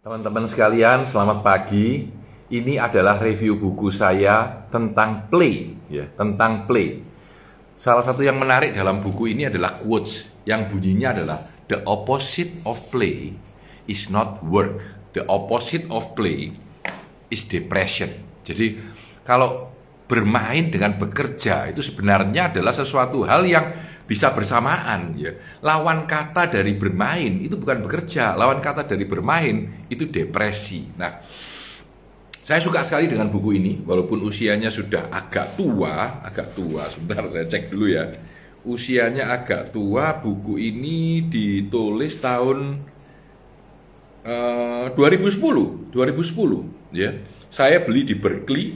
Teman-teman sekalian, selamat pagi. Ini adalah review buku saya tentang play, ya, tentang play. Salah satu yang menarik dalam buku ini adalah quotes yang bunyinya adalah the opposite of play is not work. The opposite of play is depression. Jadi kalau bermain dengan bekerja itu sebenarnya adalah sesuatu hal yang bisa bersamaan ya. Lawan kata dari bermain itu bukan bekerja, lawan kata dari bermain itu depresi. Nah, saya suka sekali dengan buku ini walaupun usianya sudah agak tua, agak tua. Sebentar saya cek dulu ya. Usianya agak tua, buku ini ditulis tahun uh, 2010, 2010 ya. Saya beli di Berkeley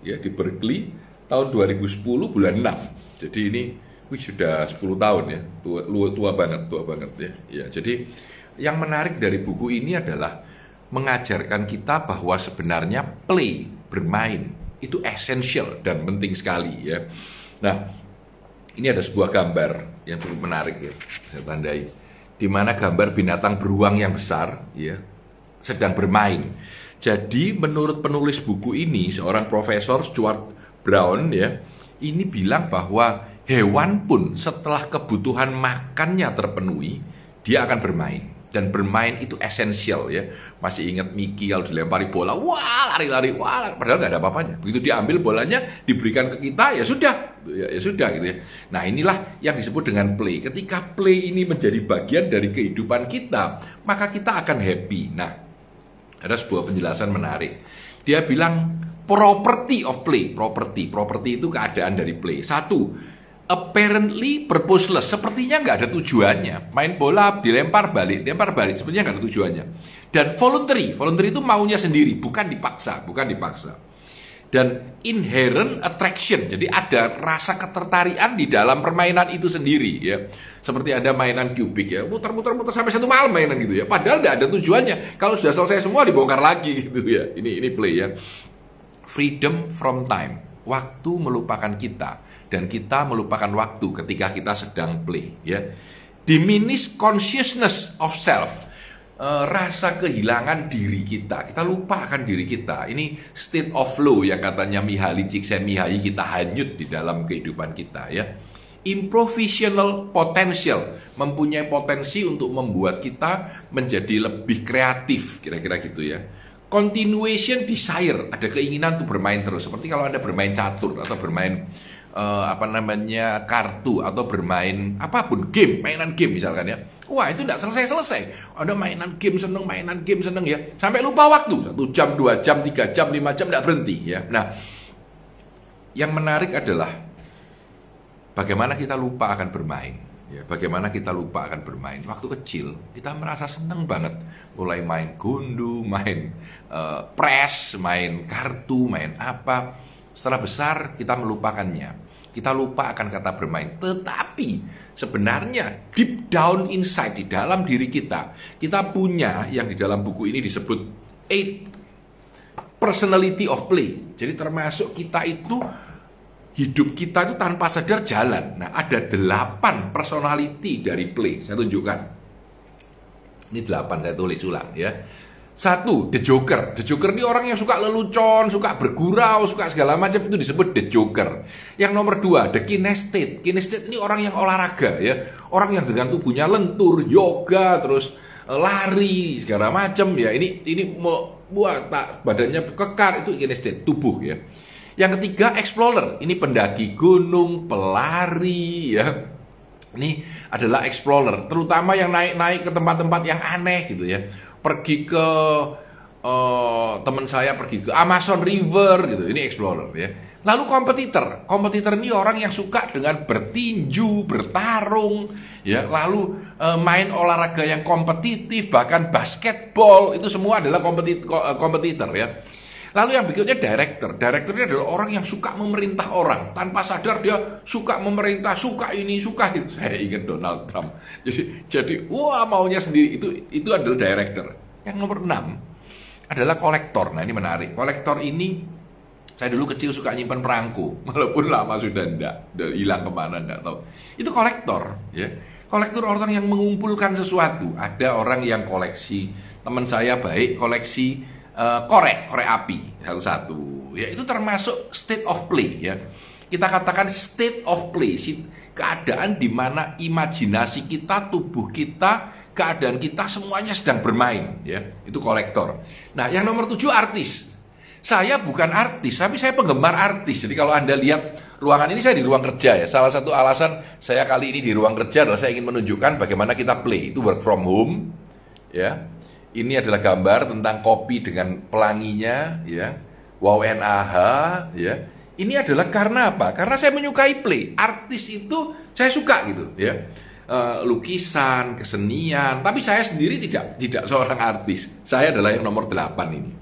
ya, di Berkeley tahun 2010 bulan 6. Jadi ini wih sudah 10 tahun ya, tua, tua banget, tua banget ya. Ya, jadi yang menarik dari buku ini adalah mengajarkan kita bahwa sebenarnya play, bermain itu esensial dan penting sekali ya. Nah, ini ada sebuah gambar yang cukup menarik ya, saya tandai. Di mana gambar binatang beruang yang besar ya sedang bermain. Jadi menurut penulis buku ini seorang profesor Stuart Brown ya, ini bilang bahwa hewan pun setelah kebutuhan makannya terpenuhi, dia akan bermain. Dan bermain itu esensial ya. Masih ingat Mickey kalau dilempari bola, wah lari-lari, wah padahal nggak ada apa-apanya. Begitu diambil bolanya, diberikan ke kita, ya sudah, ya, ya sudah gitu ya. Nah inilah yang disebut dengan play. Ketika play ini menjadi bagian dari kehidupan kita, maka kita akan happy. Nah, ada sebuah penjelasan menarik. Dia bilang property of play, property, property itu keadaan dari play. Satu, apparently purposeless. Sepertinya nggak ada tujuannya. Main bola dilempar balik, dilempar balik. Sepertinya nggak ada tujuannya. Dan voluntary, voluntary itu maunya sendiri, bukan dipaksa, bukan dipaksa. Dan inherent attraction, jadi ada rasa ketertarikan di dalam permainan itu sendiri ya. Seperti ada mainan kubik ya, muter-muter muter sampai satu malam mainan gitu ya. Padahal tidak ada tujuannya. Kalau sudah selesai semua dibongkar lagi gitu ya. Ini ini play ya. Freedom from time, waktu melupakan kita dan kita melupakan waktu ketika kita sedang play ya. Diminish consciousness of self. E, rasa kehilangan diri kita. Kita lupakan diri kita. Ini state of flow yang katanya Mihaly Csikszentmihalyi. Kita hanyut di dalam kehidupan kita ya. Improvisational potential. Mempunyai potensi untuk membuat kita menjadi lebih kreatif. Kira-kira gitu ya. Continuation desire. Ada keinginan untuk bermain terus. Seperti kalau anda bermain catur atau bermain uh, apa namanya kartu atau bermain apa pun game mainan game misalkan ya. Wah itu tidak selesai selesai ada mainan game seneng mainan game seneng ya. Sampai lupa waktu. Satu jam dua jam tiga jam lima jam tidak berhenti ya. Nah yang menarik adalah bagaimana kita lupa akan bermain ya. Bagaimana kita lupa akan bermain. Waktu kecil kita merasa seneng banget. Mulai main gundu main uh, press main kartu main apa setelah besar kita melupakannya. Kita lupa akan kata bermain. Tetapi sebenarnya deep down inside di dalam diri kita, kita punya yang di dalam buku ini disebut eight personality of play. Jadi termasuk kita itu hidup kita itu tanpa sadar jalan. Nah, ada delapan personality dari play. Saya tunjukkan. Ini delapan saya tulis ulang ya. Satu, The Joker. The Joker ini orang yang suka lelucon, suka bergurau, suka segala macam itu disebut The Joker. Yang nomor dua, The Kinesthetic. Kinesthetic ini orang yang olahraga ya, orang yang dengan tubuhnya lentur, yoga, terus eh, lari segala macam ya. Ini ini buat tak badannya kekar itu kinesthetic tubuh ya. Yang ketiga, Explorer. Ini pendaki gunung, pelari ya. Ini adalah explorer, terutama yang naik-naik ke tempat-tempat yang aneh gitu ya pergi ke uh, teman saya pergi ke Amazon River gitu. Ini explorer ya. Lalu kompetitor, kompetitor ini orang yang suka dengan bertinju, bertarung, ya. Lalu uh, main olahraga yang kompetitif, bahkan basketball itu semua adalah eh, kompetitor ya. Lalu yang berikutnya director. Ini adalah orang yang suka memerintah orang. Tanpa sadar dia suka memerintah, suka ini, suka itu. Saya ingat Donald Trump. Jadi, jadi wah maunya sendiri. Itu itu adalah director. Yang nomor 6 adalah kolektor. Nah ini menarik. Kolektor ini saya dulu kecil suka nyimpan perangko. Walaupun lama sudah. Udah hilang ke mana enggak tahu. Itu kolektor. ya Kolektor orang yang mengumpulkan sesuatu. Ada orang yang koleksi teman saya baik koleksi uh, korek, korek api satu-satu. Ya itu termasuk state of play ya. Kita katakan state of play, keadaan di mana imajinasi kita, tubuh kita, keadaan kita semuanya sedang bermain ya. Itu kolektor. Nah, yang nomor tujuh artis. Saya bukan artis, tapi saya penggemar artis. Jadi kalau Anda lihat ruangan ini saya di ruang kerja ya. Salah satu alasan saya kali ini di ruang kerja adalah saya ingin menunjukkan bagaimana kita play. Itu work from home ya. Ini adalah gambar tentang kopi dengan pelanginya ya. Wow NAH ya. Ini adalah karena apa? Karena saya menyukai play. Artis itu saya suka gitu ya. Uh, lukisan, kesenian, tapi saya sendiri tidak tidak seorang artis. Saya adalah yang nomor 8 ini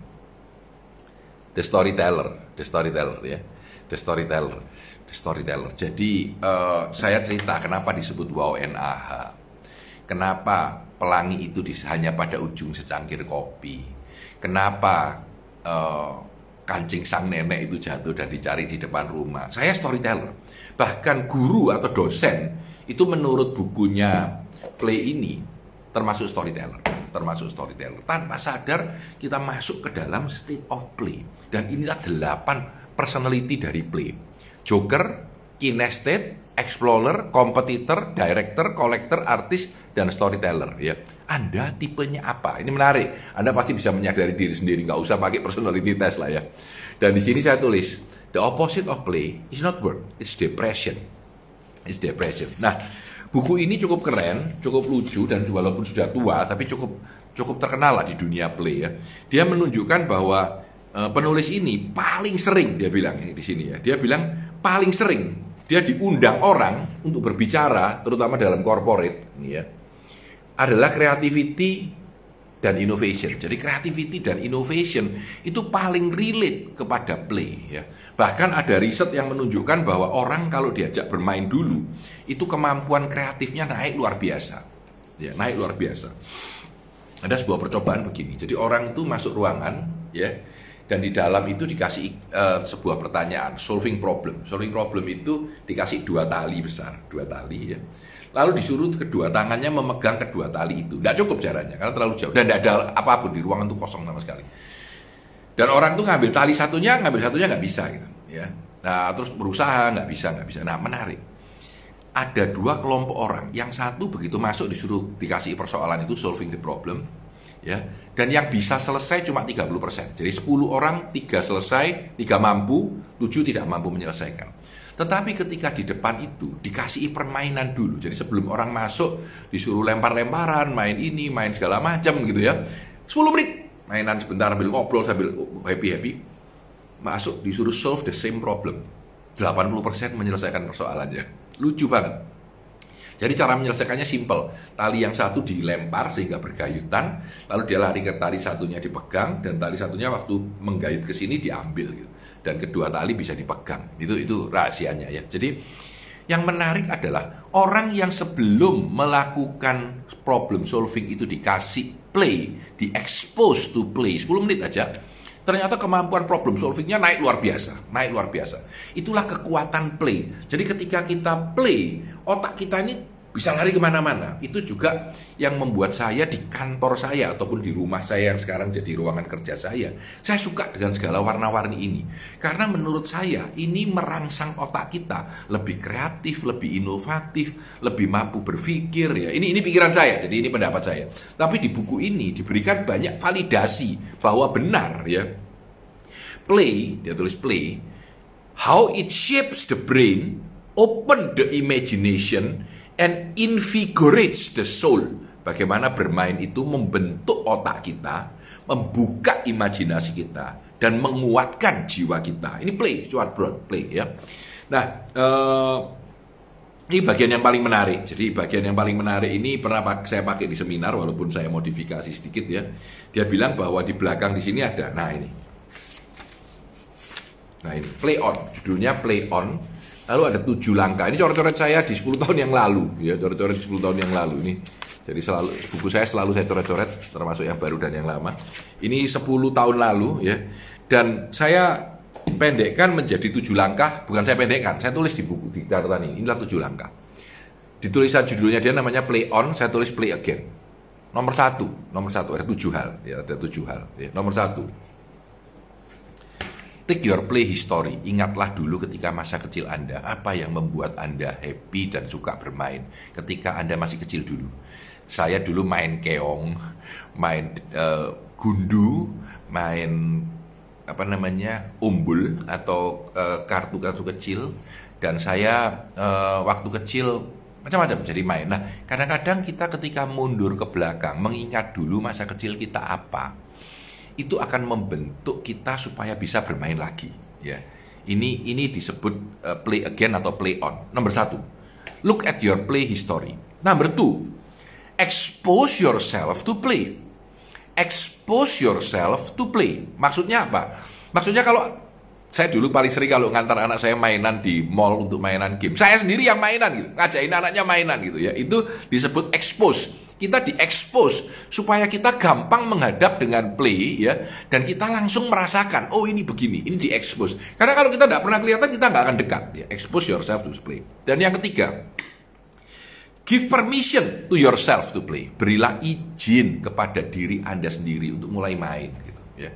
the storyteller, the storyteller ya, the storyteller, the storyteller. Jadi uh, saya cerita kenapa disebut wow NAH, kenapa pelangi itu hanya pada ujung secangkir kopi, kenapa uh, kancing sang nenek itu jatuh dan dicari di depan rumah. Saya storyteller, bahkan guru atau dosen itu menurut bukunya play ini termasuk storyteller, termasuk storyteller. Tanpa sadar kita masuk ke dalam state of play. Dan inilah delapan personality dari play. Joker, kinesthetic, explorer, competitor, director, collector, artis, dan storyteller. Ya, Anda tipenya apa? Ini menarik. Anda pasti bisa menyadari diri sendiri, nggak usah pakai personality test lah ya. Dan di sini saya tulis, the opposite of play is not work, it's depression. It's depression. Nah, buku ini cukup keren, cukup lucu dan walaupun sudah tua, tapi cukup cukup terkenal lah di dunia play ya. Dia menunjukkan bahwa Eh, penulis ini paling sering dia bilang di sini ya. Dia bilang paling sering dia diundang orang untuk berbicara terutama dalam corporate ya. Adalah creativity dan innovation. Jadi creativity dan innovation itu paling relate kepada play ya. Bahkan ada riset yang menunjukkan bahwa orang kalau diajak bermain dulu itu kemampuan kreatifnya naik luar biasa. Ya, naik luar biasa. Ada sebuah percobaan begini. Jadi orang itu masuk ruangan ya dan di dalam itu dikasih uh, sebuah pertanyaan solving problem. Solving problem itu dikasih dua tali besar dua tali ya. Lalu disuruh kedua tangannya memegang kedua tali itu. Tidak cukup caranya karena terlalu jauh. Dan tidak ada apa pun di ruangan itu kosong sama sekali. Dan orang tuh ngambil tali satunya ngambil satunya nggak bisa gitu ya. Nah terus berusaha nggak bisa nggak bisa. Nah menarik. Ada dua kelompok orang. Yang satu begitu masuk disuruh dikasih persoalan itu solving the problem ya dan yang bisa selesai cuma 30%. Jadi 10 orang, 3 selesai, 3 mampu, 7 tidak mampu menyelesaikan. Tetapi ketika di depan itu dikasih permainan dulu. Jadi sebelum orang masuk disuruh lempar-lemparan, main ini, main segala macam gitu ya. 10 menit mainan sebentar sambil ngobrol sambil happy-happy. Masuk disuruh solve the same problem. 80% menyelesaikan persoalannya. Lucu banget. Jadi cara menyelesaikannya simple. Tali yang satu dilempar sehingga bergayutan, lalu dia lari ke tali satunya dipegang dan tali satunya waktu menggayut ke sini diambil gitu. Dan kedua tali bisa dipegang. Itu itu rahasianya ya. Jadi yang menarik adalah orang yang sebelum melakukan problem solving itu dikasih play, di expose to play 10 menit aja, ternyata kemampuan problem solvingnya naik luar biasa, naik luar biasa. Itulah kekuatan play. Jadi ketika kita play, otak kita ini bisa lari ke mana-mana. Itu juga yang membuat saya di kantor saya ataupun di rumah saya yang sekarang jadi ruangan kerja saya. Saya suka dengan segala warna-warni ini. Karena menurut saya ini merangsang otak kita lebih kreatif, lebih inovatif, lebih mampu berpikir ya. Ini ini pikiran saya, jadi ini pendapat saya. Tapi di buku ini diberikan banyak validasi bahwa benar ya. Play, dia tulis play, how it shapes the brain open the imagination and invigorates the soul. Bagaimana bermain itu membentuk otak kita, membuka imajinasi kita, dan menguatkan jiwa kita. Ini play, Stuart Brown, play ya. Nah, uh, ini bagian yang paling menarik. Jadi bagian yang paling menarik ini pernah saya pakai di seminar, walaupun saya modifikasi sedikit ya. Dia bilang bahwa di belakang di sini ada, nah ini. Nah ini, play on, judulnya play on Lalu ada tujuh langkah. Ini coret-coret saya di 10 tahun yang lalu, ya coret-coret 10 tahun yang lalu ini. Jadi selalu buku saya selalu saya coret-coret, termasuk yang baru dan yang lama. Ini 10 tahun lalu, ya. Dan saya pendekkan menjadi tujuh langkah, bukan saya pendekkan, saya tulis di buku di catatan ini. Inilah tujuh langkah. Di judulnya dia namanya play on, saya tulis play again. Nomor satu, nomor satu ada tujuh hal, ya ada tujuh hal. Ya. Nomor satu, take your play history. Ingatlah dulu ketika masa kecil Anda apa yang membuat Anda happy dan suka bermain ketika Anda masih kecil dulu. Saya dulu main keong, main uh, gundu, main apa namanya umbul atau eh, kartu-kartu uh, kecil dan saya uh, waktu kecil macam-macam jadi main. Nah, kadang-kadang kita ketika mundur ke belakang mengingat dulu masa kecil kita apa, itu akan membentuk kita supaya bisa bermain lagi. Ya, ini ini disebut uh, play again atau play on. Nomor satu, look at your play history. Number two, expose yourself to play. Expose yourself to play. Maksudnya apa? Maksudnya kalau saya dulu paling sering kalau ngantar anak saya mainan di mall untuk mainan game. Saya sendiri yang mainan gitu, ngajain anaknya mainan gitu ya. Itu disebut expose. Kita diekspos supaya kita gampang menghadap dengan play ya dan kita langsung merasakan oh ini begini, ini diekspos. Karena kalau kita tidak pernah kelihatan kita nggak akan dekat ya. Expose yourself to play. Dan yang ketiga, Give permission to yourself to play. Berilah izin kepada diri Anda sendiri untuk mulai main gitu ya.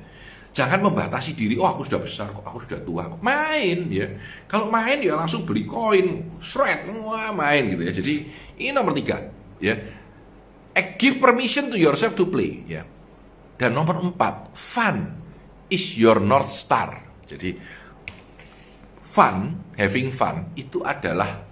Jangan membatasi diri, oh aku sudah besar kok, aku sudah tua kok. Main ya. Kalau main ya langsung beli koin, shred, wah main gitu ya. Jadi ini nomor tiga ya. Eh, give permission to yourself to play ya. Dan nomor empat, fun is your north star. Jadi fun, having fun itu adalah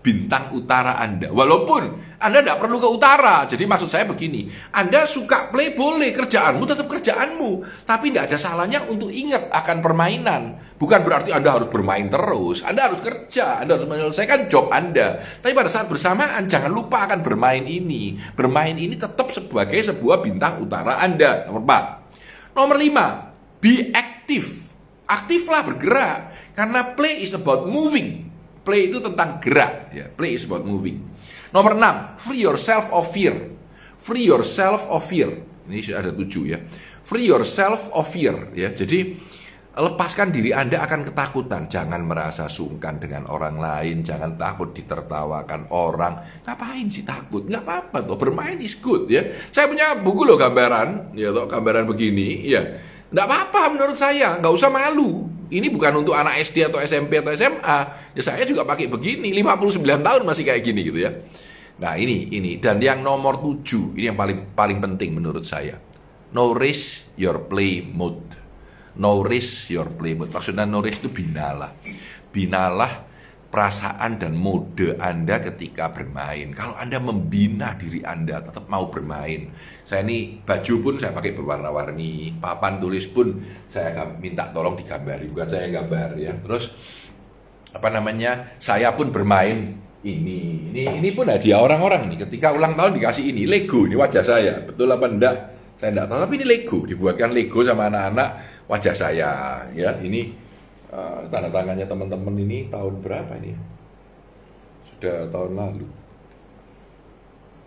bintang utara Anda. Walaupun Anda tidak perlu ke utara. Jadi maksud saya begini, Anda suka play boleh, kerjaanmu tetap kerjaanmu. Tapi tidak ada salahnya untuk ingat akan permainan. Bukan berarti Anda harus bermain terus. Anda harus kerja, Anda harus menyelesaikan job Anda. Tapi pada saat bersamaan, jangan lupa akan bermain ini. Bermain ini tetap sebagai sebuah bintang utara Anda. Nomor 4. Nomor 5, be active. Aktiflah bergerak. Karena play is about moving Play itu tentang gerak, ya. Play is about moving. Nomor 6, free yourself of fear. Free yourself of fear. Ini sudah ada tujuh ya. Free yourself of fear, ya. Jadi lepaskan diri Anda akan ketakutan. Jangan merasa sungkan dengan orang lain, jangan takut ditertawakan orang. Ngapain sih takut? Nggak apa-apa tuh, bermain is good ya. Saya punya buku loh gambaran, ya toh gambaran begini, ya. Nggak apa-apa menurut saya, nggak usah malu. Ini bukan untuk anak SD atau SMP atau SMA. Ya saya juga pakai begini, 59 tahun masih kayak gini gitu ya. Nah ini, ini. Dan yang nomor 7, ini yang paling paling penting menurut saya. No risk your play. No risk your play mode. Maksudnya no risk itu binalah. Binalah perasaan dan mode Anda ketika bermain. Kalau Anda membina diri Anda tetap mau bermain. Saya ini baju pun saya pakai berwarna-warni, papan tulis pun saya minta tolong digambari, bukan saya gambar ya. Terus apa namanya? Saya pun bermain ini. Ini ini pun hadiah orang-orang nih. Ketika ulang tahun dikasih ini Lego, ini wajah saya. Betul apa enggak? Saya enggak tahu, tapi ini Lego, dibuatkan Lego sama anak-anak wajah saya ya. Ini uh, tanda tangannya teman-teman ini tahun berapa ini? Sudah tahun lalu.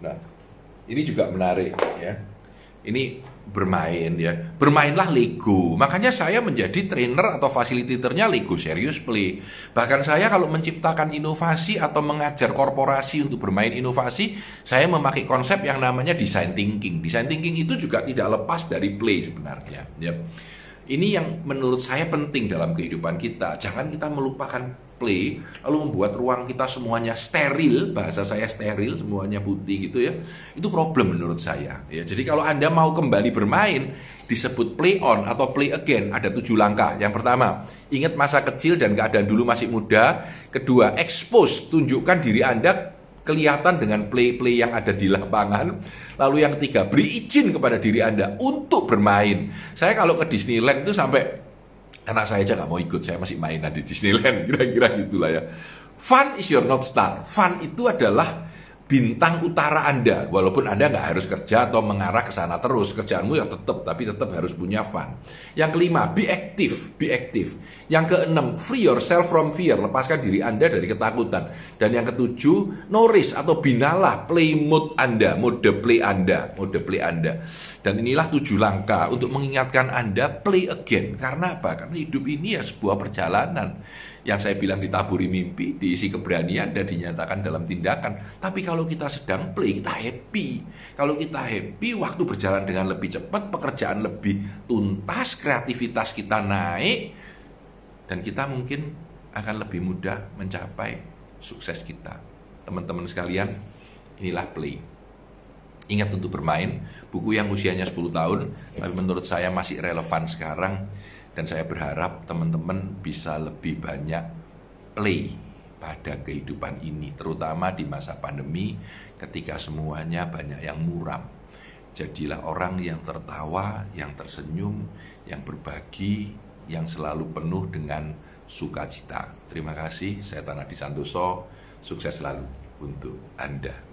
Nah, ini juga menarik ya. Ini bermain ya. Bermainlah Lego. Makanya saya menjadi trainer atau fasilitatornya Lego Serious Play. Bahkan saya kalau menciptakan inovasi atau mengajar korporasi untuk bermain inovasi, saya memakai konsep yang namanya design thinking. Design thinking itu juga tidak lepas dari play sebenarnya, ya. Ini yang menurut saya penting dalam kehidupan kita. Jangan kita melupakan play, lalu membuat ruang kita semuanya steril, bahasa saya steril, semuanya putih gitu ya. Itu problem menurut saya. Ya, jadi kalau Anda mau kembali bermain, disebut play on atau play again, ada tujuh langkah. Yang pertama, ingat masa kecil dan keadaan dulu masih muda. Kedua, expose, tunjukkan diri Anda kelihatan dengan play-play yang ada di lapangan. Lalu yang ketiga, beri izin kepada diri Anda untuk bermain. Saya kalau ke Disneyland itu sampai anak saya aja nggak mau ikut, saya masih main di Disneyland, kira-kira gitulah ya. Fun is your not star. Fun itu adalah bintang utara Anda. Walaupun Anda nggak harus kerja atau mengarah ke sana terus, kerjaanmu ya tetap, tapi tetap harus punya fun. Yang kelima, be active, be active. Yang keenam, free yourself from fear, lepaskan diri Anda dari ketakutan. Dan yang ketujuh, no risk atau binalah play mode Anda, mode play Anda, mode play Anda. Dan inilah tujuh langkah untuk mengingatkan Anda play again. Karena apa? Karena hidup ini ya sebuah perjalanan Yang saya bilang ditaburi mimpi, diisi keberanian dan dinyatakan dalam tindakan. Tapi kalau kita sedang play, kita happy. Kalau kita happy, waktu berjalan dengan lebih cepat, pekerjaan lebih tuntas, kreativitas kita naik, dan kita mungkin akan lebih mudah mencapai sukses kita. Teman-teman sekalian, inilah play. Ingat untuk bermain, buku yang usianya 10 tahun, tapi menurut saya masih relevan sekarang dan saya berharap teman-teman bisa lebih banyak play pada kehidupan ini, terutama di masa pandemi ketika semuanya banyak yang muram. Jadilah orang yang tertawa, yang tersenyum, yang berbagi, yang selalu penuh dengan sukacita. Terima kasih, saya Tanah Santoso, sukses selalu untuk Anda.